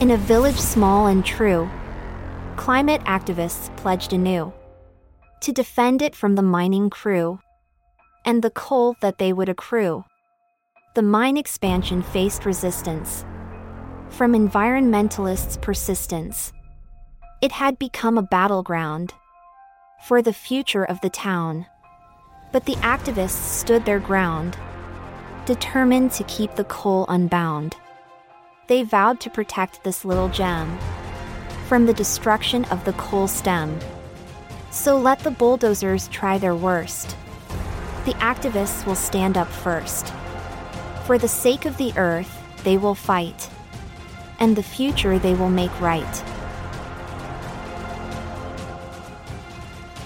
In a village small and true, climate activists pledged anew to defend it from the mining crew and the coal that they would accrue. The mine expansion faced resistance from environmentalists' persistence. It had become a battleground for the future of the town. But the activists stood their ground, determined to keep the coal unbound. They vowed to protect this little gem from the destruction of the coal stem. So let the bulldozers try their worst. The activists will stand up first. For the sake of the earth, they will fight. And the future they will make right.